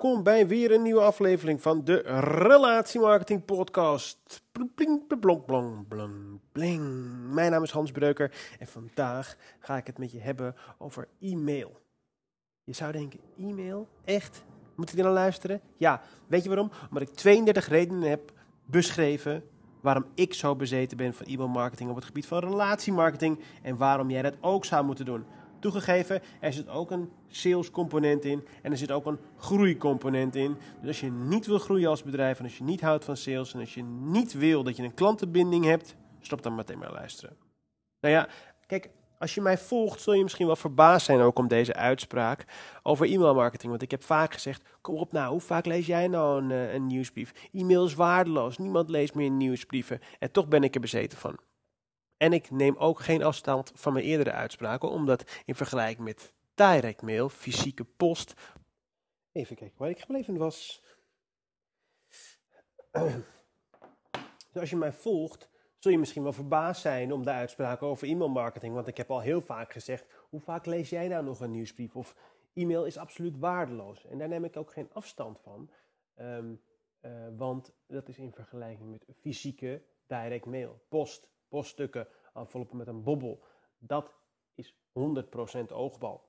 welkom bij weer een nieuwe aflevering van de Relatiemarketing Podcast. Bling, blong, blong, bling. Mijn naam is Hans Breuker en vandaag ga ik het met je hebben over e-mail. Je zou denken, e-mail? Echt? Moet ik er naar luisteren? Ja, weet je waarom? Omdat ik 32 redenen heb beschreven waarom ik zo bezeten ben van e-mailmarketing op het gebied van relatiemarketing en waarom jij dat ook zou moeten doen. Toegegeven, er zit ook een sales component in en er zit ook een groeicomponent in. Dus als je niet wil groeien als bedrijf en als je niet houdt van sales en als je niet wil dat je een klantenbinding hebt, stop dan meteen maar luisteren. Nou ja, kijk, als je mij volgt, zul je misschien wel verbaasd zijn ook om deze uitspraak over e-mailmarketing. Want ik heb vaak gezegd, kom op nou, hoe vaak lees jij nou een, eh, een nieuwsbrief? E-mail is waardeloos, niemand leest meer nieuwsbrieven. En toch ben ik er bezeten van. En ik neem ook geen afstand van mijn eerdere uitspraken, omdat in vergelijking met direct mail, fysieke post. Even kijken waar ik gebleven was. Dus als je mij volgt, zul je misschien wel verbaasd zijn om de uitspraken over e-mailmarketing. Want ik heb al heel vaak gezegd: hoe vaak lees jij nou nog een nieuwsbrief? Of e-mail is absoluut waardeloos. En daar neem ik ook geen afstand van. Um, want dat is in vergelijking met fysieke direct mail, post poststukken, enveloppen met een bobbel. Dat is 100% oogbal.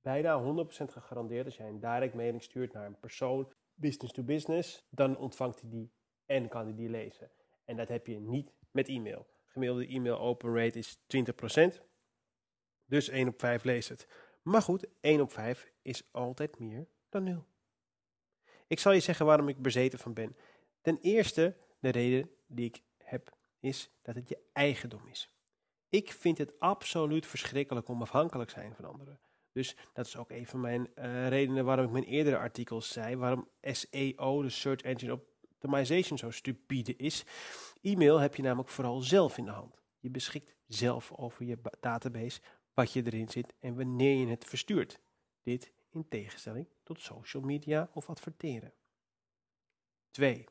Bijna 100% gegarandeerd als jij een direct mailing stuurt naar een persoon, business to business, dan ontvangt hij die en kan hij die lezen. En dat heb je niet met e-mail. Gemiddelde e-mail open rate is 20%. Dus 1 op 5 leest het. Maar goed, 1 op 5 is altijd meer dan 0. Ik zal je zeggen waarom ik bezeten van ben. Ten eerste, de reden die ik heb is dat het je eigendom is. Ik vind het absoluut verschrikkelijk om afhankelijk zijn van anderen. Dus dat is ook een van mijn uh, redenen waarom ik mijn eerdere artikels zei, waarom SEO, de Search Engine Optimization, zo stupide is. E-mail heb je namelijk vooral zelf in de hand. Je beschikt zelf over je database, wat je erin zit en wanneer je het verstuurt. Dit in tegenstelling tot social media of adverteren. 2.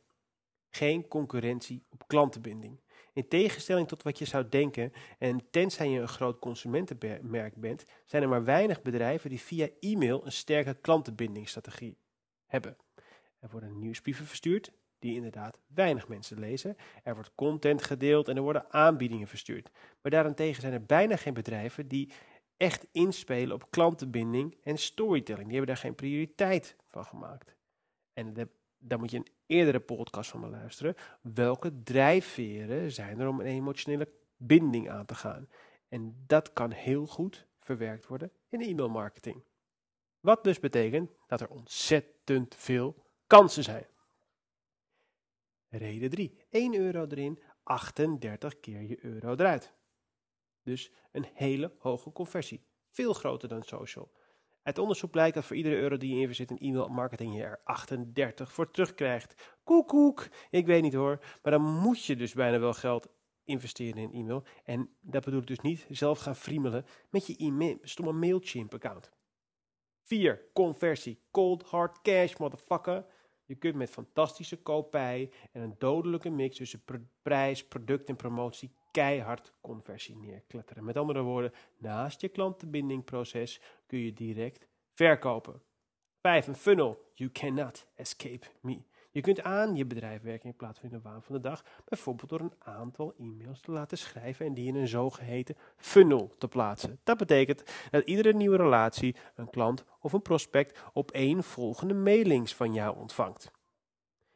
Geen concurrentie op klantenbinding. In tegenstelling tot wat je zou denken, en tenzij je een groot consumentenmerk bent, zijn er maar weinig bedrijven die via e-mail een sterke klantenbindingsstrategie hebben. Er worden nieuwsbrieven verstuurd, die inderdaad weinig mensen lezen. Er wordt content gedeeld en er worden aanbiedingen verstuurd. Maar daarentegen zijn er bijna geen bedrijven die echt inspelen op klantenbinding en storytelling. Die hebben daar geen prioriteit van gemaakt. En dan moet je een eerdere podcast van me luisteren. Welke drijfveren zijn er om een emotionele binding aan te gaan? En dat kan heel goed verwerkt worden in e-mailmarketing. Wat dus betekent dat er ontzettend veel kansen zijn. Reden 3. 1 euro erin, 38 keer je euro eruit. Dus een hele hoge conversie. Veel groter dan social. Uit onderzoek blijkt dat voor iedere euro die je investeert in e-mail marketing je er 38 voor terugkrijgt. Koekoek, ik weet niet hoor, maar dan moet je dus bijna wel geld investeren in e-mail. En dat bedoel ik dus niet zelf gaan friemelen met je e-mail, stomme Mailchimp account. 4. Conversie. Cold hard cash, motherfucker. Je kunt met fantastische koopij en een dodelijke mix tussen prijs, product en promotie keihard conversie neerkletteren. Met andere woorden, naast je klantenbindingproces kun je direct verkopen. 5. Een funnel. You cannot escape me. Je kunt aan je bedrijf werken in plaats van in de waan van de dag, bijvoorbeeld door een aantal e-mails te laten schrijven en die in een zogeheten funnel te plaatsen. Dat betekent dat iedere nieuwe relatie, een klant of een prospect op één volgende mailings van jou ontvangt.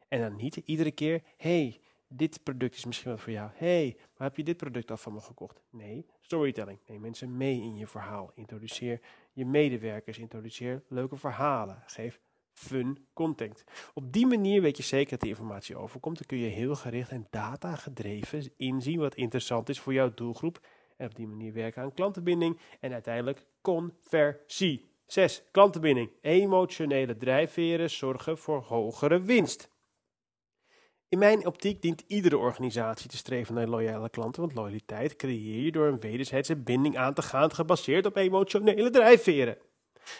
En dan niet iedere keer, hey, dit product is misschien wel voor jou. hey, waar heb je dit product al van me gekocht? Nee, storytelling. Neem mensen mee in je verhaal. Introduceer je medewerkers. Introduceer leuke verhalen. Geef fun content. Op die manier weet je zeker dat de informatie overkomt. Dan kun je heel gericht en data gedreven inzien wat interessant is voor jouw doelgroep. En op die manier werken aan klantenbinding en uiteindelijk conversie. 6. Klantenbinding. Emotionele drijfveren zorgen voor hogere winst. In mijn optiek dient iedere organisatie te streven naar loyale klanten, want loyaliteit creëer je door een wederzijdse binding aan te gaan, gebaseerd op emotionele drijfveren.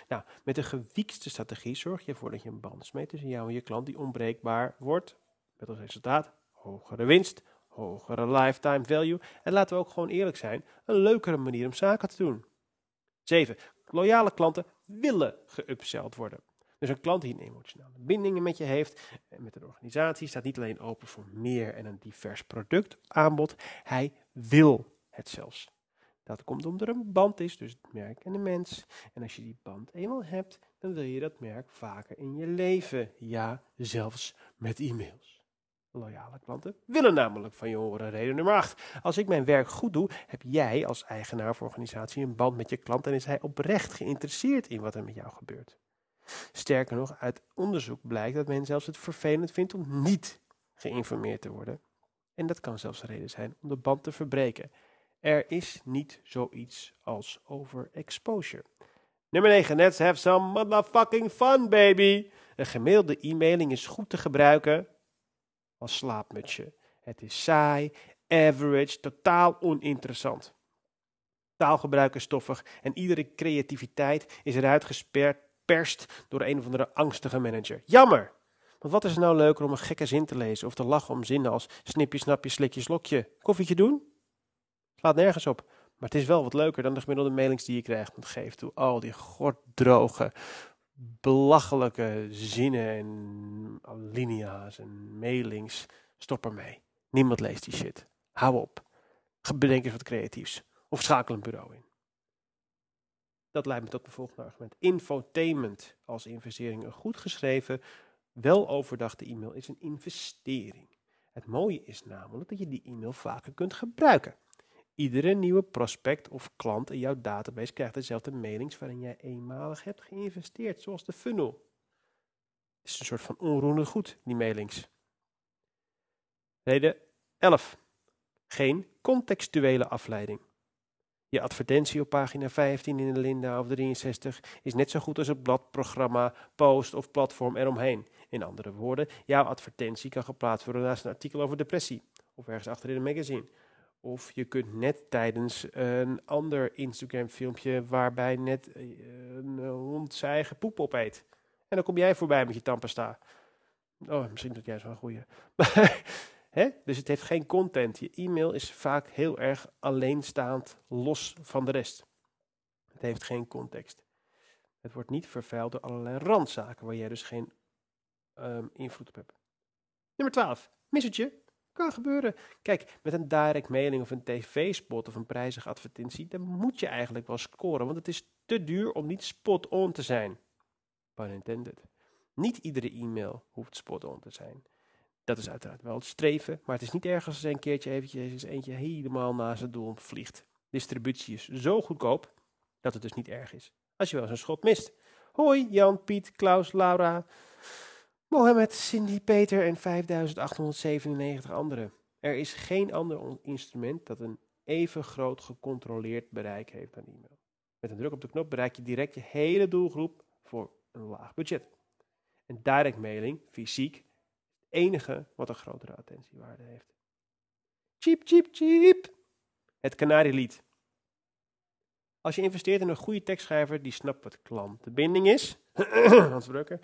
Nou, met een gewiekste strategie zorg je ervoor dat je een band smeet tussen jou en je klant die onbreekbaar wordt, met als resultaat hogere winst, hogere lifetime value en laten we ook gewoon eerlijk zijn, een leukere manier om zaken te doen. 7. Loyale klanten willen geupseld worden. Dus een klant die een emotionele bindingen met je heeft en met een organisatie staat niet alleen open voor meer en een divers productaanbod, hij wil het zelfs. Dat komt omdat er een band is tussen het merk en de mens. En als je die band eenmaal hebt, dan wil je dat merk vaker in je leven. Ja, zelfs met e-mails. Loyale klanten willen namelijk van je horen. Reden nummer 8. Als ik mijn werk goed doe, heb jij als eigenaar of organisatie een band met je klant en is hij oprecht geïnteresseerd in wat er met jou gebeurt. Sterker nog, uit onderzoek blijkt dat men zelfs het vervelend vindt om niet geïnformeerd te worden. En dat kan zelfs een reden zijn om de band te verbreken. Er is niet zoiets als overexposure. Nummer 9. Let's have some motherfucking fun, baby. Een gemiddelde e-mailing is goed te gebruiken als slaapmutsje. Het is saai, average, totaal oninteressant. Taalgebruik is stoffig en iedere creativiteit is eruit gesperst door een of andere angstige manager. Jammer! Want wat is er nou leuker om een gekke zin te lezen of te lachen om zinnen als snipje, snapje, slikje, slokje? Koffietje doen? Slaat nergens op. Maar het is wel wat leuker dan de gemiddelde mailings die je krijgt. Want geef toe, al die gorddroge, belachelijke zinnen en alinea's en mailings. Stop ermee. Niemand leest die shit. Hou op. Bedenk eens wat creatiefs. Of schakel een bureau in. Dat leidt me tot mijn volgende argument. Infotainment als investering. Een goed geschreven, wel overdachte e-mail is een investering. Het mooie is namelijk dat je die e-mail vaker kunt gebruiken. Iedere nieuwe prospect of klant in jouw database krijgt dezelfde mailings waarin jij eenmalig hebt geïnvesteerd, zoals de funnel. Het is een soort van onroerend goed, die mailings. Reden 11. Geen contextuele afleiding. Je advertentie op pagina 15 in de Linda of 63 is net zo goed als het bladprogramma, post of platform eromheen. In andere woorden, jouw advertentie kan geplaatst worden naast een artikel over depressie of ergens achter in een magazine. Of je kunt net tijdens een ander Instagram filmpje waarbij net eh, een hond zijn eigen poep opeet. En dan kom jij voorbij met je tandpasta. Oh, misschien dat jij zo'n goeie. Dus het heeft geen content. Je e-mail is vaak heel erg alleenstaand, los van de rest. Het heeft geen context. Het wordt niet vervuild door allerlei randzaken waar jij dus geen um, invloed op hebt. Nummer 12. Missertje. Kan gebeuren. Kijk, met een direct mailing of een tv-spot of een prijzige advertentie, dan moet je eigenlijk wel scoren, want het is te duur om niet spot-on te zijn. Pun intended. Niet iedere e-mail hoeft spot-on te zijn. Dat is uiteraard wel het streven, maar het is niet erg als er een keertje eventjes eentje helemaal naast het doel vliegt. Distributie is zo goedkoop dat het dus niet erg is. Als je wel eens een schot mist. Hoi, Jan, Piet, Klaus, Laura, Mohammed, Cindy, Peter en 5897 anderen. Er is geen ander instrument dat een even groot gecontroleerd bereik heeft dan e-mail. Met een druk op de knop bereik je direct je hele doelgroep voor een laag budget. En direct mailing, fysiek, enige wat een grotere attentiewaarde heeft. Cheap, cheap, cheap. Het kanarielied. Als je investeert in een goede tekstschrijver die snapt wat klantenbinding is, Hans Brucker,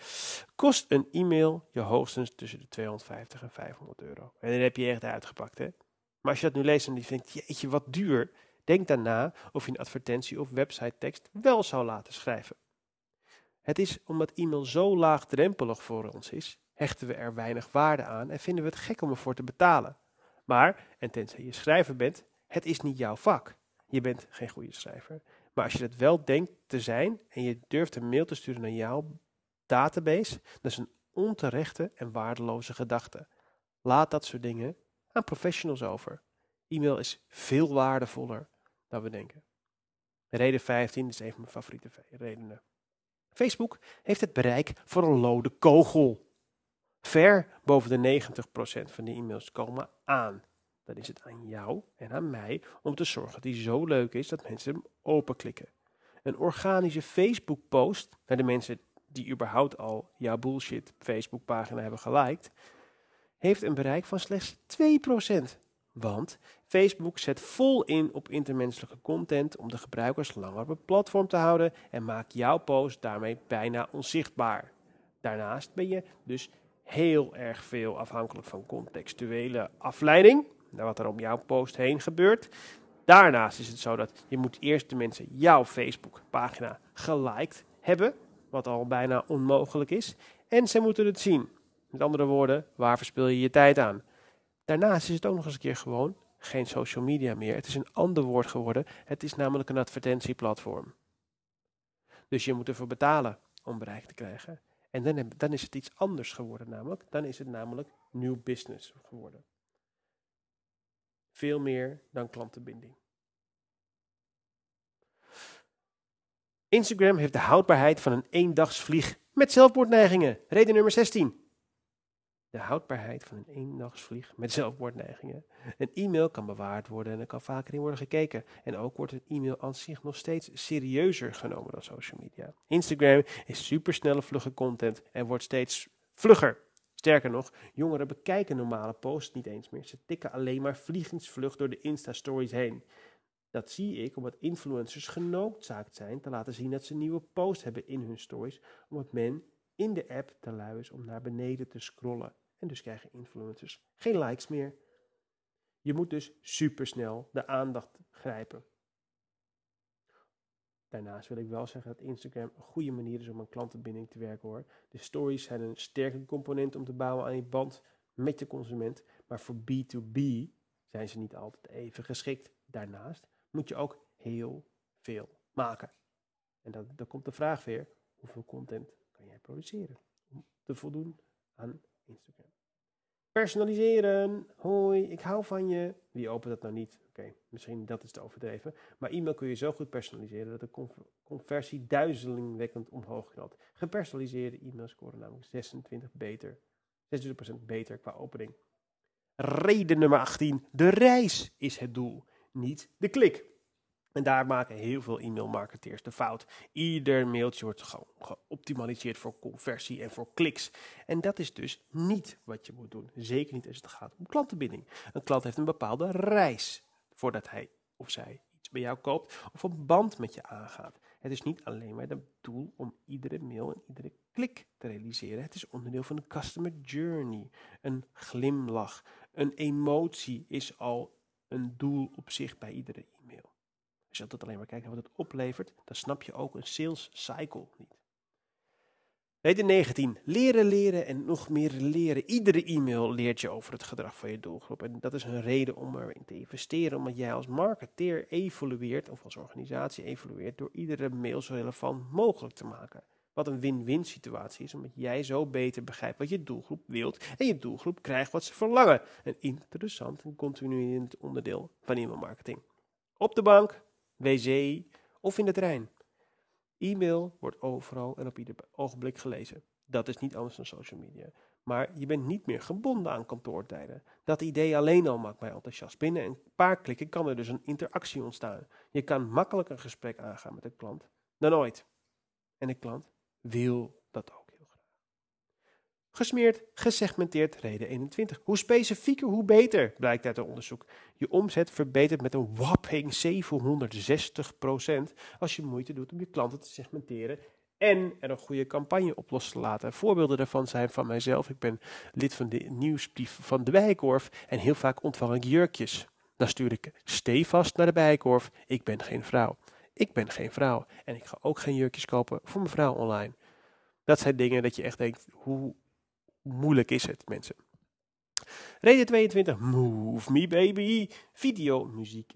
kost een e-mail je hoogstens tussen de 250 en 500 euro. En dan heb je echt uitgepakt, hè? Maar als je dat nu leest en je denkt, jeetje, wat duur. Denk daarna of je een advertentie of website tekst wel zou laten schrijven. Het is omdat e-mail zo laagdrempelig voor ons is, hechten we er weinig waarde aan en vinden we het gek om ervoor te betalen. Maar, en tenzij je schrijver bent, het is niet jouw vak. Je bent geen goede schrijver. Maar als je dat wel denkt te zijn en je durft een mail te sturen naar jouw database, dat is een onterechte en waardeloze gedachte. Laat dat soort dingen aan professionals over. E-mail is veel waardevoller dan we denken. Reden 15 is een van mijn favoriete redenen. Facebook heeft het bereik voor een lode kogel. Ver boven de 90% van de e-mails komen aan dan is het aan jou en aan mij om te zorgen dat die zo leuk is dat mensen hem openklikken. Een organische Facebook-post naar de mensen die überhaupt al jouw bullshit Facebook-pagina hebben geliked, heeft een bereik van slechts 2%. Want Facebook zet vol in op intermenselijke content om de gebruikers langer op het platform te houden en maakt jouw post daarmee bijna onzichtbaar. Daarnaast ben je dus heel erg veel afhankelijk van contextuele afleiding naar wat er om jouw post heen gebeurt. Daarnaast is het zo dat je moet eerst de mensen jouw Facebook pagina geliked hebben. wat al bijna onmogelijk is. En zij moeten het zien. Met andere woorden, waar verspil je je tijd aan? Daarnaast is het ook nog eens een keer gewoon geen social media meer. Het is een ander woord geworden. Het is namelijk een advertentieplatform. Dus je moet ervoor betalen om bereik te krijgen. En dan, dan is het iets anders geworden namelijk. Dan is het namelijk new business geworden. Veel meer dan klantenbinding. Instagram heeft de houdbaarheid van een eendagsvlieg met zelfmoordneigingen. Reden nummer 16 de houdbaarheid van een eendagsvlieg met zelfmoordneigingen. Een e-mail kan bewaard worden en er kan vaker in worden gekeken. En ook wordt een e-mail aan zich nog steeds serieuzer genomen dan social media. Instagram is supersnelle vlugge content en wordt steeds vlugger. Sterker nog, jongeren bekijken normale posts niet eens meer. Ze tikken alleen maar vliegensvlug door de Insta-stories heen. Dat zie ik omdat influencers genoodzaakt zijn te laten zien dat ze nieuwe post hebben in hun stories, omdat men in de app te lui is om naar beneden te scrollen. En dus krijgen influencers geen likes meer. Je moet dus supersnel de aandacht grijpen. Daarnaast wil ik wel zeggen dat Instagram een goede manier is om aan klantenbinding te werken hoor. De stories zijn een sterke component om te bouwen aan je band met je consument. Maar voor B2B zijn ze niet altijd even geschikt. Daarnaast moet je ook heel veel maken. En dat, dan komt de vraag weer, hoeveel content kan jij produceren om te voldoen aan Instagram? Personaliseren. Hoi, ik hou van je. Wie opent dat nou niet? Oké, misschien dat is te overdreven. Maar e-mail kun je zo goed personaliseren dat de conversie duizelingwekkend omhoog knalt. Gepersonaliseerde e-mails scoren namelijk 26 beter. 26% beter qua opening. Reden nummer 18. De reis is het doel, niet de klik. En daar maken heel veel e-mailmarketeers de fout. Ieder mailtje wordt gewoon geoptimaliseerd voor conversie en voor kliks. En dat is dus niet wat je moet doen. Zeker niet als het gaat om klantenbinding. Een klant heeft een bepaalde reis voordat hij of zij iets bij jou koopt of een band met je aangaat. Het is niet alleen maar het doel om iedere mail en iedere klik te realiseren. Het is onderdeel van de customer journey. Een glimlach, een emotie is al een doel op zich bij iedere. Als je altijd alleen maar kijkt naar wat het oplevert, dan snap je ook een sales cycle niet. Reden 19. Leren, leren en nog meer leren. Iedere e-mail leert je over het gedrag van je doelgroep. En dat is een reden om erin te investeren, omdat jij als marketeer evolueert, of als organisatie evolueert, door iedere mail zo relevant mogelijk te maken. Wat een win-win situatie is, omdat jij zo beter begrijpt wat je doelgroep wilt en je doelgroep krijgt wat ze verlangen. Een interessant en continuerend onderdeel van e-mail marketing. Op de bank, wc of in de trein. E-mail wordt overal en op ieder ogenblik gelezen. Dat is niet anders dan social media. Maar je bent niet meer gebonden aan kantoortijden. Dat idee alleen al maakt mij enthousiast. Binnen een paar klikken kan er dus een interactie ontstaan. Je kan makkelijk een gesprek aangaan met een klant dan ooit. En de klant wil dat ook. Gesmeerd, gesegmenteerd, reden 21. Hoe specifieker, hoe beter, blijkt uit het onderzoek. Je omzet verbetert met een whopping 760% als je moeite doet om je klanten te segmenteren en er een goede campagne op los te laten. Voorbeelden daarvan zijn van mijzelf. Ik ben lid van de nieuwsbrief van de Bijenkorf en heel vaak ontvang ik jurkjes. Dan stuur ik stevast naar de Bijenkorf. Ik ben geen vrouw. Ik ben geen vrouw en ik ga ook geen jurkjes kopen voor mijn vrouw online. Dat zijn dingen dat je echt denkt, hoe moeilijk is het, mensen. Reden 22, Move Me Baby, video, muziek,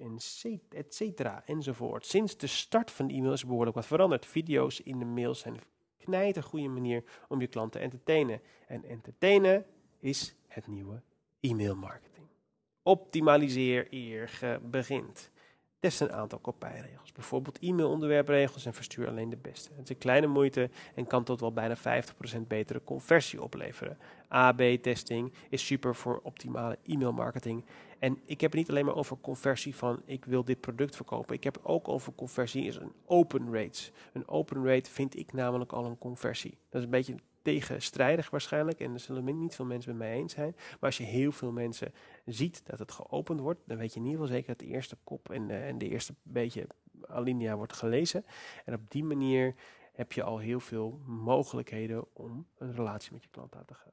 et cetera, enzovoort. Sinds de start van de e-mail is behoorlijk wat veranderd. Video's in de mails zijn een goede manier om je klant te entertainen. En entertainen is het nieuwe e-mail marketing. Optimaliseer eer je begint. Test een aantal kopijregels. Bijvoorbeeld e-mailonderwerpregels en verstuur alleen de beste. Het is een kleine moeite en kan tot wel bijna 50% betere conversie opleveren. AB-testing is super voor optimale e-mailmarketing. En ik heb het niet alleen maar over conversie van ik wil dit product verkopen. Ik heb het ook over conversie is een open rate. Een open rate vind ik namelijk al een conversie. Dat is een beetje tegenstrijdig waarschijnlijk. En er zullen niet veel mensen met mij eens zijn. Maar als je heel veel mensen ziet dat het geopend wordt, dan weet je in ieder geval zeker dat de eerste kop en, en de eerste beetje alinea wordt gelezen. En op die manier heb je al heel veel mogelijkheden om een relatie met je klant aan te gaan.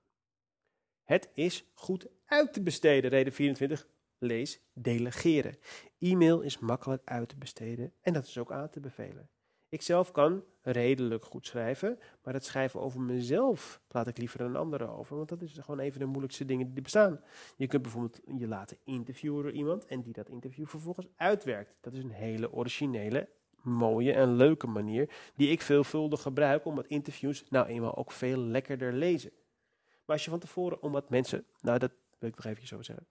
Het is goed uit te besteden. Reden 24. Lees delegeren. E-mail is makkelijk uit te besteden en dat is ook aan te bevelen. Ik zelf kan redelijk goed schrijven, maar het schrijven over mezelf laat ik liever een andere over, want dat is gewoon even de moeilijkste dingen die bestaan. Je kunt bijvoorbeeld je laten interviewen door iemand en die dat interview vervolgens uitwerkt. Dat is een hele originele, mooie en leuke manier die ik veelvuldig gebruik omdat interviews nou eenmaal ook veel lekkerder lezen. Maar als je van tevoren, omdat mensen, nou dat wil ik nog even zo zeggen.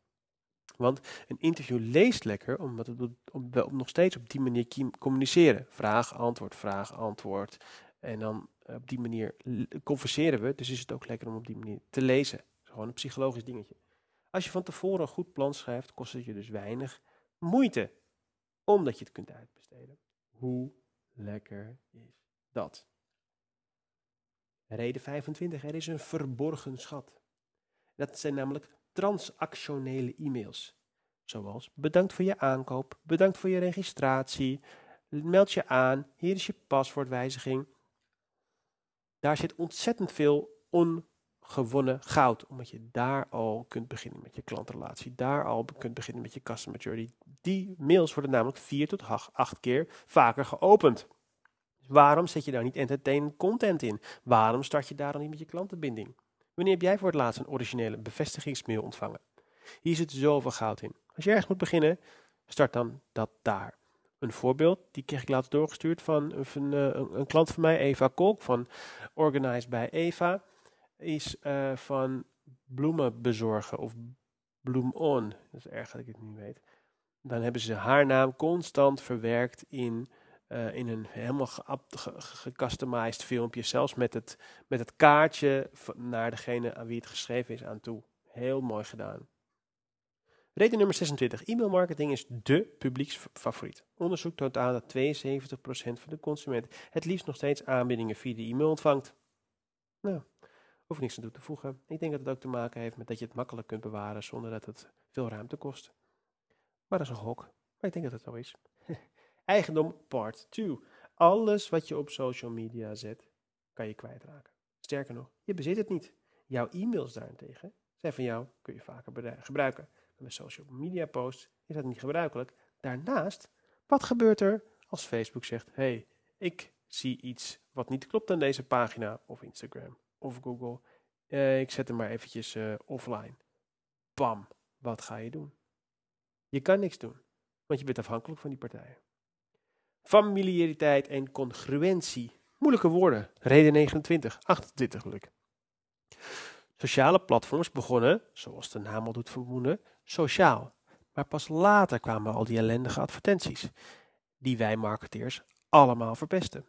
Want een interview leest lekker, omdat het op, nog steeds op die manier communiceren. Vraag, antwoord, vraag, antwoord. En dan op die manier converseren we. Dus is het ook lekker om op die manier te lezen. Gewoon een psychologisch dingetje. Als je van tevoren een goed plan schrijft, kost het je dus weinig moeite. Omdat je het kunt uitbesteden. Hoe lekker is dat? Reden 25. Er is een verborgen schat. Dat zijn namelijk transactionele e-mails. Zoals bedankt voor je aankoop, bedankt voor je registratie, meld je aan, hier is je paswoordwijziging. Daar zit ontzettend veel ongewonnen goud, omdat je daar al kunt beginnen met je klantrelatie, daar al kunt beginnen met je customer journey. Die mails worden namelijk vier tot acht keer vaker geopend. Dus waarom zet je daar niet entertainment content in? Waarom start je daar dan niet met je klantenbinding? Wanneer heb jij voor het laatst een originele bevestigingsmail ontvangen? Hier zit zoveel goud in. Als je ergens moet beginnen, start dan dat daar. Een voorbeeld, die kreeg ik laatst doorgestuurd van een, een klant van mij, Eva Kolk van Organized bij Eva, is uh, van bloemen bezorgen of bloem on. Dat is erg dat ik het niet weet. Dan hebben ze haar naam constant verwerkt in uh, in een helemaal gecustomized filmpje, zelfs met het, met het kaartje naar degene aan wie het geschreven is aan toe. Heel mooi gedaan. Reden nummer 26. E-mailmarketing is dé publieksfavoriet. Onderzoek toont aan dat 72% van de consumenten het liefst nog steeds aanbiedingen via de e-mail ontvangt. Nou, hoef niks aan toe te voegen. Ik denk dat het ook te maken heeft met dat je het makkelijk kunt bewaren zonder dat het veel ruimte kost. Maar dat is een gok. Maar ik denk dat het zo is. Eigendom part 2. Alles wat je op social media zet, kan je kwijtraken. Sterker nog, je bezit het niet. Jouw e-mails daarentegen zijn van jou, kun je vaker gebruiken. Met social media posts is dat niet gebruikelijk. Daarnaast, wat gebeurt er als Facebook zegt: hey, ik zie iets wat niet klopt aan deze pagina, of Instagram, of Google. Uh, ik zet hem maar eventjes uh, offline. Bam, wat ga je doen? Je kan niks doen, want je bent afhankelijk van die partijen. Familiariteit en congruentie. Moeilijke woorden. Reden 29, 28 geluk. Sociale platforms begonnen, zoals de naam al doet vermoeden, sociaal. Maar pas later kwamen al die ellendige advertenties, die wij marketeers allemaal verpesten.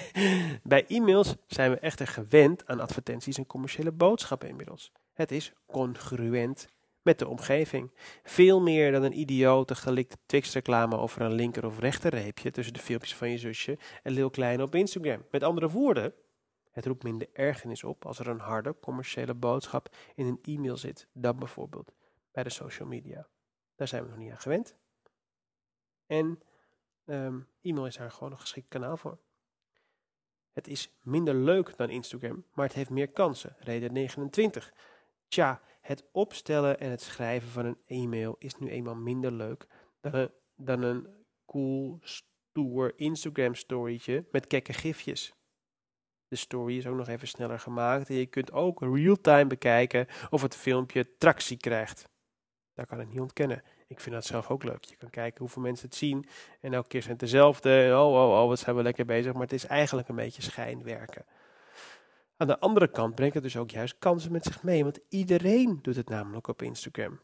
Bij e-mails zijn we echter gewend aan advertenties en commerciële boodschappen inmiddels. Het is congruent met de omgeving. Veel meer dan een idiote gelikte Twix-reclame over een linker of rechterreepje tussen de filmpjes van je zusje en Lil Kleine op Instagram. Met andere woorden, het roept minder ergernis op als er een harde commerciële boodschap in een e-mail zit dan bijvoorbeeld bij de social media. Daar zijn we nog niet aan gewend. En um, e-mail is daar gewoon een geschikt kanaal voor. Het is minder leuk dan Instagram, maar het heeft meer kansen. Reden 29. Tja, het opstellen en het schrijven van een e-mail is nu eenmaal minder leuk dan een, cool, stoer Instagram storytje met kekke gifjes. De story is ook nog even sneller gemaakt en je kunt ook real-time bekijken of het filmpje tractie krijgt. Daar kan ik niet ontkennen. Ik vind dat zelf ook leuk. Je kan kijken hoeveel mensen het zien en elke keer zijn het dezelfde. Oh, oh, oh, wat zijn we lekker bezig. Maar het is eigenlijk een beetje schijnwerken. Aan de andere kant brengt het dus ook juist kansen met zich mee, want iedereen doet het namelijk op Instagram.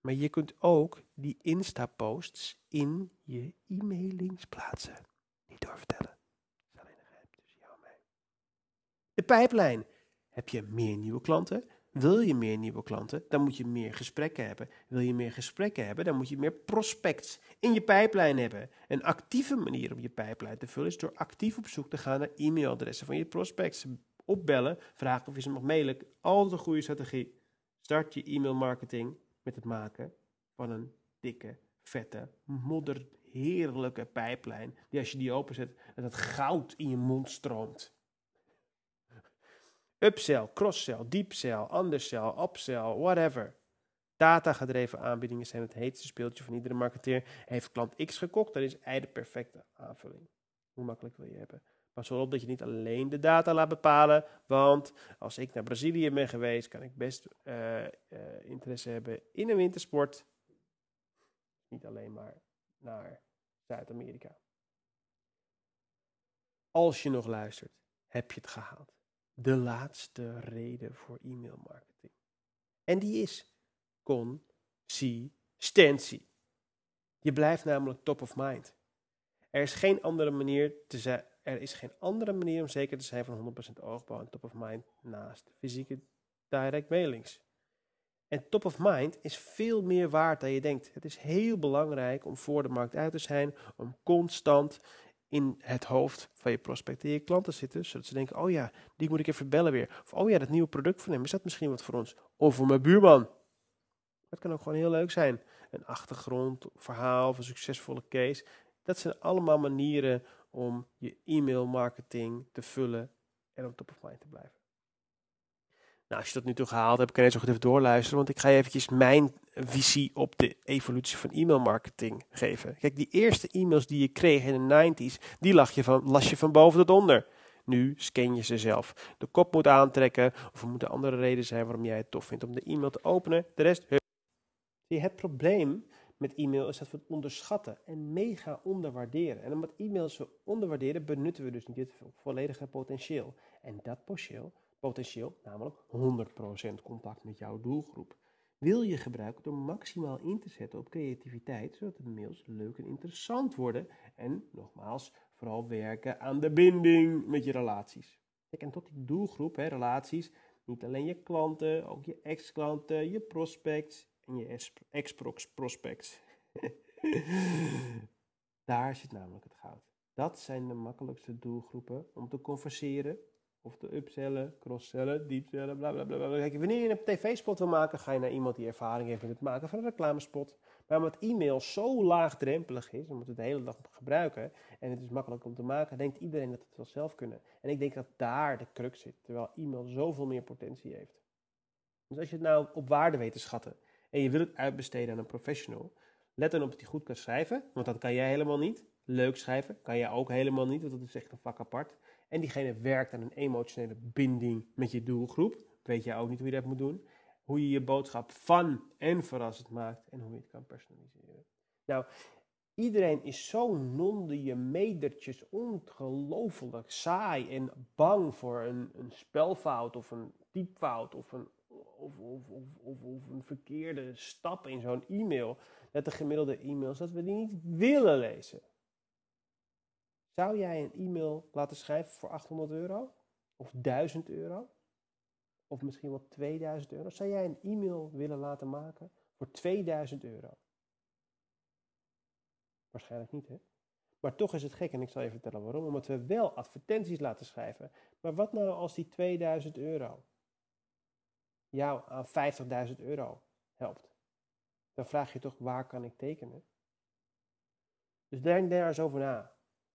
Maar je kunt ook die Insta-posts in je e-mailings plaatsen. Niet doorvertellen. Dat is alleen een geheim tussen jou en. De pijplijn. Heb je meer nieuwe klanten? Wil je meer nieuwe klanten? Dan moet je meer gesprekken hebben. Wil je meer gesprekken hebben? Dan moet je meer prospects in je pijplijn hebben. Een actieve manier om je pijplijn te vullen is door actief op zoek te gaan naar e-mailadressen van je prospects opbellen, vragen of je ze mag mailen. Altijd een goede strategie. Start je e-mail marketing met het maken van een dikke, vette, modderheerlijke pijplijn. Die als je die openzet, dat het goud in je mond stroomt. Upsell, crosssell, deepsell, undersell, upsell, whatever. Data-gedreven aanbiedingen zijn het heetste speeltje van iedere marketeer. Heeft klant X gekocht, dan is hij de perfecte aanvulling. Hoe makkelijk wil je hebben? Pas wel op dat je niet alleen de data laat bepalen. Want als ik naar Brazilië ben geweest, kan ik best uh, uh, interesse hebben in een wintersport. Niet alleen maar naar Zuid-Amerika. Als je nog luistert, heb je het gehaald. De laatste reden voor e-mail marketing. En die is consistentie. Je blijft namelijk top of mind. Er is geen andere manier te zijn. Er is geen andere manier om zeker te zijn van 100% oogbouw en top of mind naast fysieke direct mailings. En top of mind is veel meer waard dan je denkt. Het is heel belangrijk om voor de markt uit te zijn, om constant in het hoofd van je prospect en je klanten zitten, zodat ze denken, oh ja, die moet ik even bellen weer. Of oh ja, dat nieuwe product van hem, is dat misschien wat voor ons? Of voor mijn buurman. Dat kan ook gewoon heel leuk zijn. Een achtergrond, verhaal of een succesvolle case. Dat zijn allemaal manieren om je e-mail marketing te vullen en op top of mind te blijven. Nou, als je dat nu toe gehaald hebt, kan je zo goed even doorluisteren, want ik ga je eventjes mijn visie op de evolutie van e-mail marketing geven. Kijk, die eerste e-mails die je kreeg in de 90s, die lag je van, las je van boven tot onder. Nu scan je ze zelf. De kop moet aantrekken, of er moeten andere redenen zijn waarom jij het tof vindt om de e-mail te openen. De rest. Het probleem met e-mail is dat we het onderschatten en mega onderwaarderen. En omdat e-mails we onderwaarderen, benutten we dus niet het volledige potentieel. En dat potentieel, potentieel namelijk 100% contact met jouw doelgroep, wil je gebruiken door maximaal in te zetten op creativiteit, zodat de mails leuk en interessant worden. En nogmaals, vooral werken aan de binding met je relaties. Kijk, en tot die doelgroep, hè, relaties, niet alleen je klanten, ook je ex-klanten, je prospects en je ex-prospects. Daar zit namelijk het goud. Dat zijn de makkelijkste doelgroepen om te converseren of te upsellen, crosssellen, deepsellen, bla bla bla. Kijk, wanneer je een tv-spot wil maken, ga je naar iemand die ervaring heeft met het maken van een reclamespot. Maar omdat e-mail zo laagdrempelig is, omdat we het de hele dag gebruiken en het is makkelijk om te maken, denkt iedereen dat het wel zelf kunnen. En ik denk dat daar de crux zit, terwijl e-mail zoveel meer potentie heeft. Dus als je het nou op waarde weet te schatten en je wil het uitbesteden aan een professional, let dan op dat hij goed kan schrijven, want dat kan jij helemaal niet. Leuk schrijven kan jij ook helemaal niet, want dat is echt een vak apart. En diegene werkt aan een emotionele binding met je doelgroep. Weet jij ook niet hoe je dat moet doen. Hoe je je boodschap fun en verrassend maakt en hoe je het kan personaliseren. Nou, iedereen is zo nonde je medertjes ongelooflijk saai en bang voor een, een spelfout of een typfout of een, of, of, of, een verkeerde stap in zo'n e-mail. Dat de gemiddelde e-mails, dat we die niet willen lezen. Zou jij een e-mail laten schrijven voor 800 euro? Of 1000 euro? Of misschien wel 2000 euro? Zou jij een e-mail willen laten maken voor 2000 euro? Waarschijnlijk niet, hè? Maar toch is het gek en ik zal je vertellen waarom. Omdat we wel advertenties laten schrijven. Maar wat nou als die 2000 euro jou aan 50.000 euro helpt? Dan vraag je toch waar kan ik tekenen? Dus denk daar eens over na.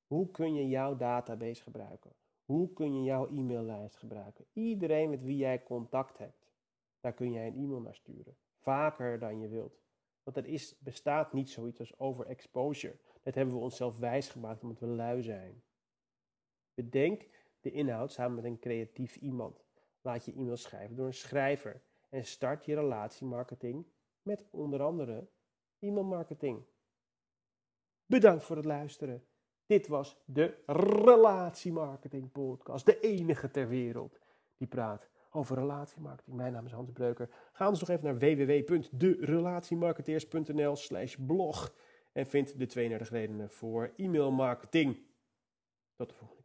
Hoe kun je jouw database gebruiken? Hoe kun je jouw e-maillijst gebruiken? Iedereen met wie jij contact hebt, daar kun jij een e-mail naar sturen. Vaker dan je wilt. Want er is, bestaat niet zoiets als overexposure. Dat hebben we onszelf wijsgemaakt omdat we lui zijn. Bedenk de inhoud samen met een creatief iemand. Laat je e-mail schrijven door een schrijver. En start je relatiemarketing met onder andere e-mailmarketing. Bedankt voor het luisteren. Dit was de Relatiemarketing Podcast. De enige ter wereld die praat over relatiemarketing. Mijn naam is Hans Breuker. Ga ons nog even naar www.derelatiemarketeers.nl slash blog. En vind de 32 redenen voor e-mailmarketing. Tot de volgende.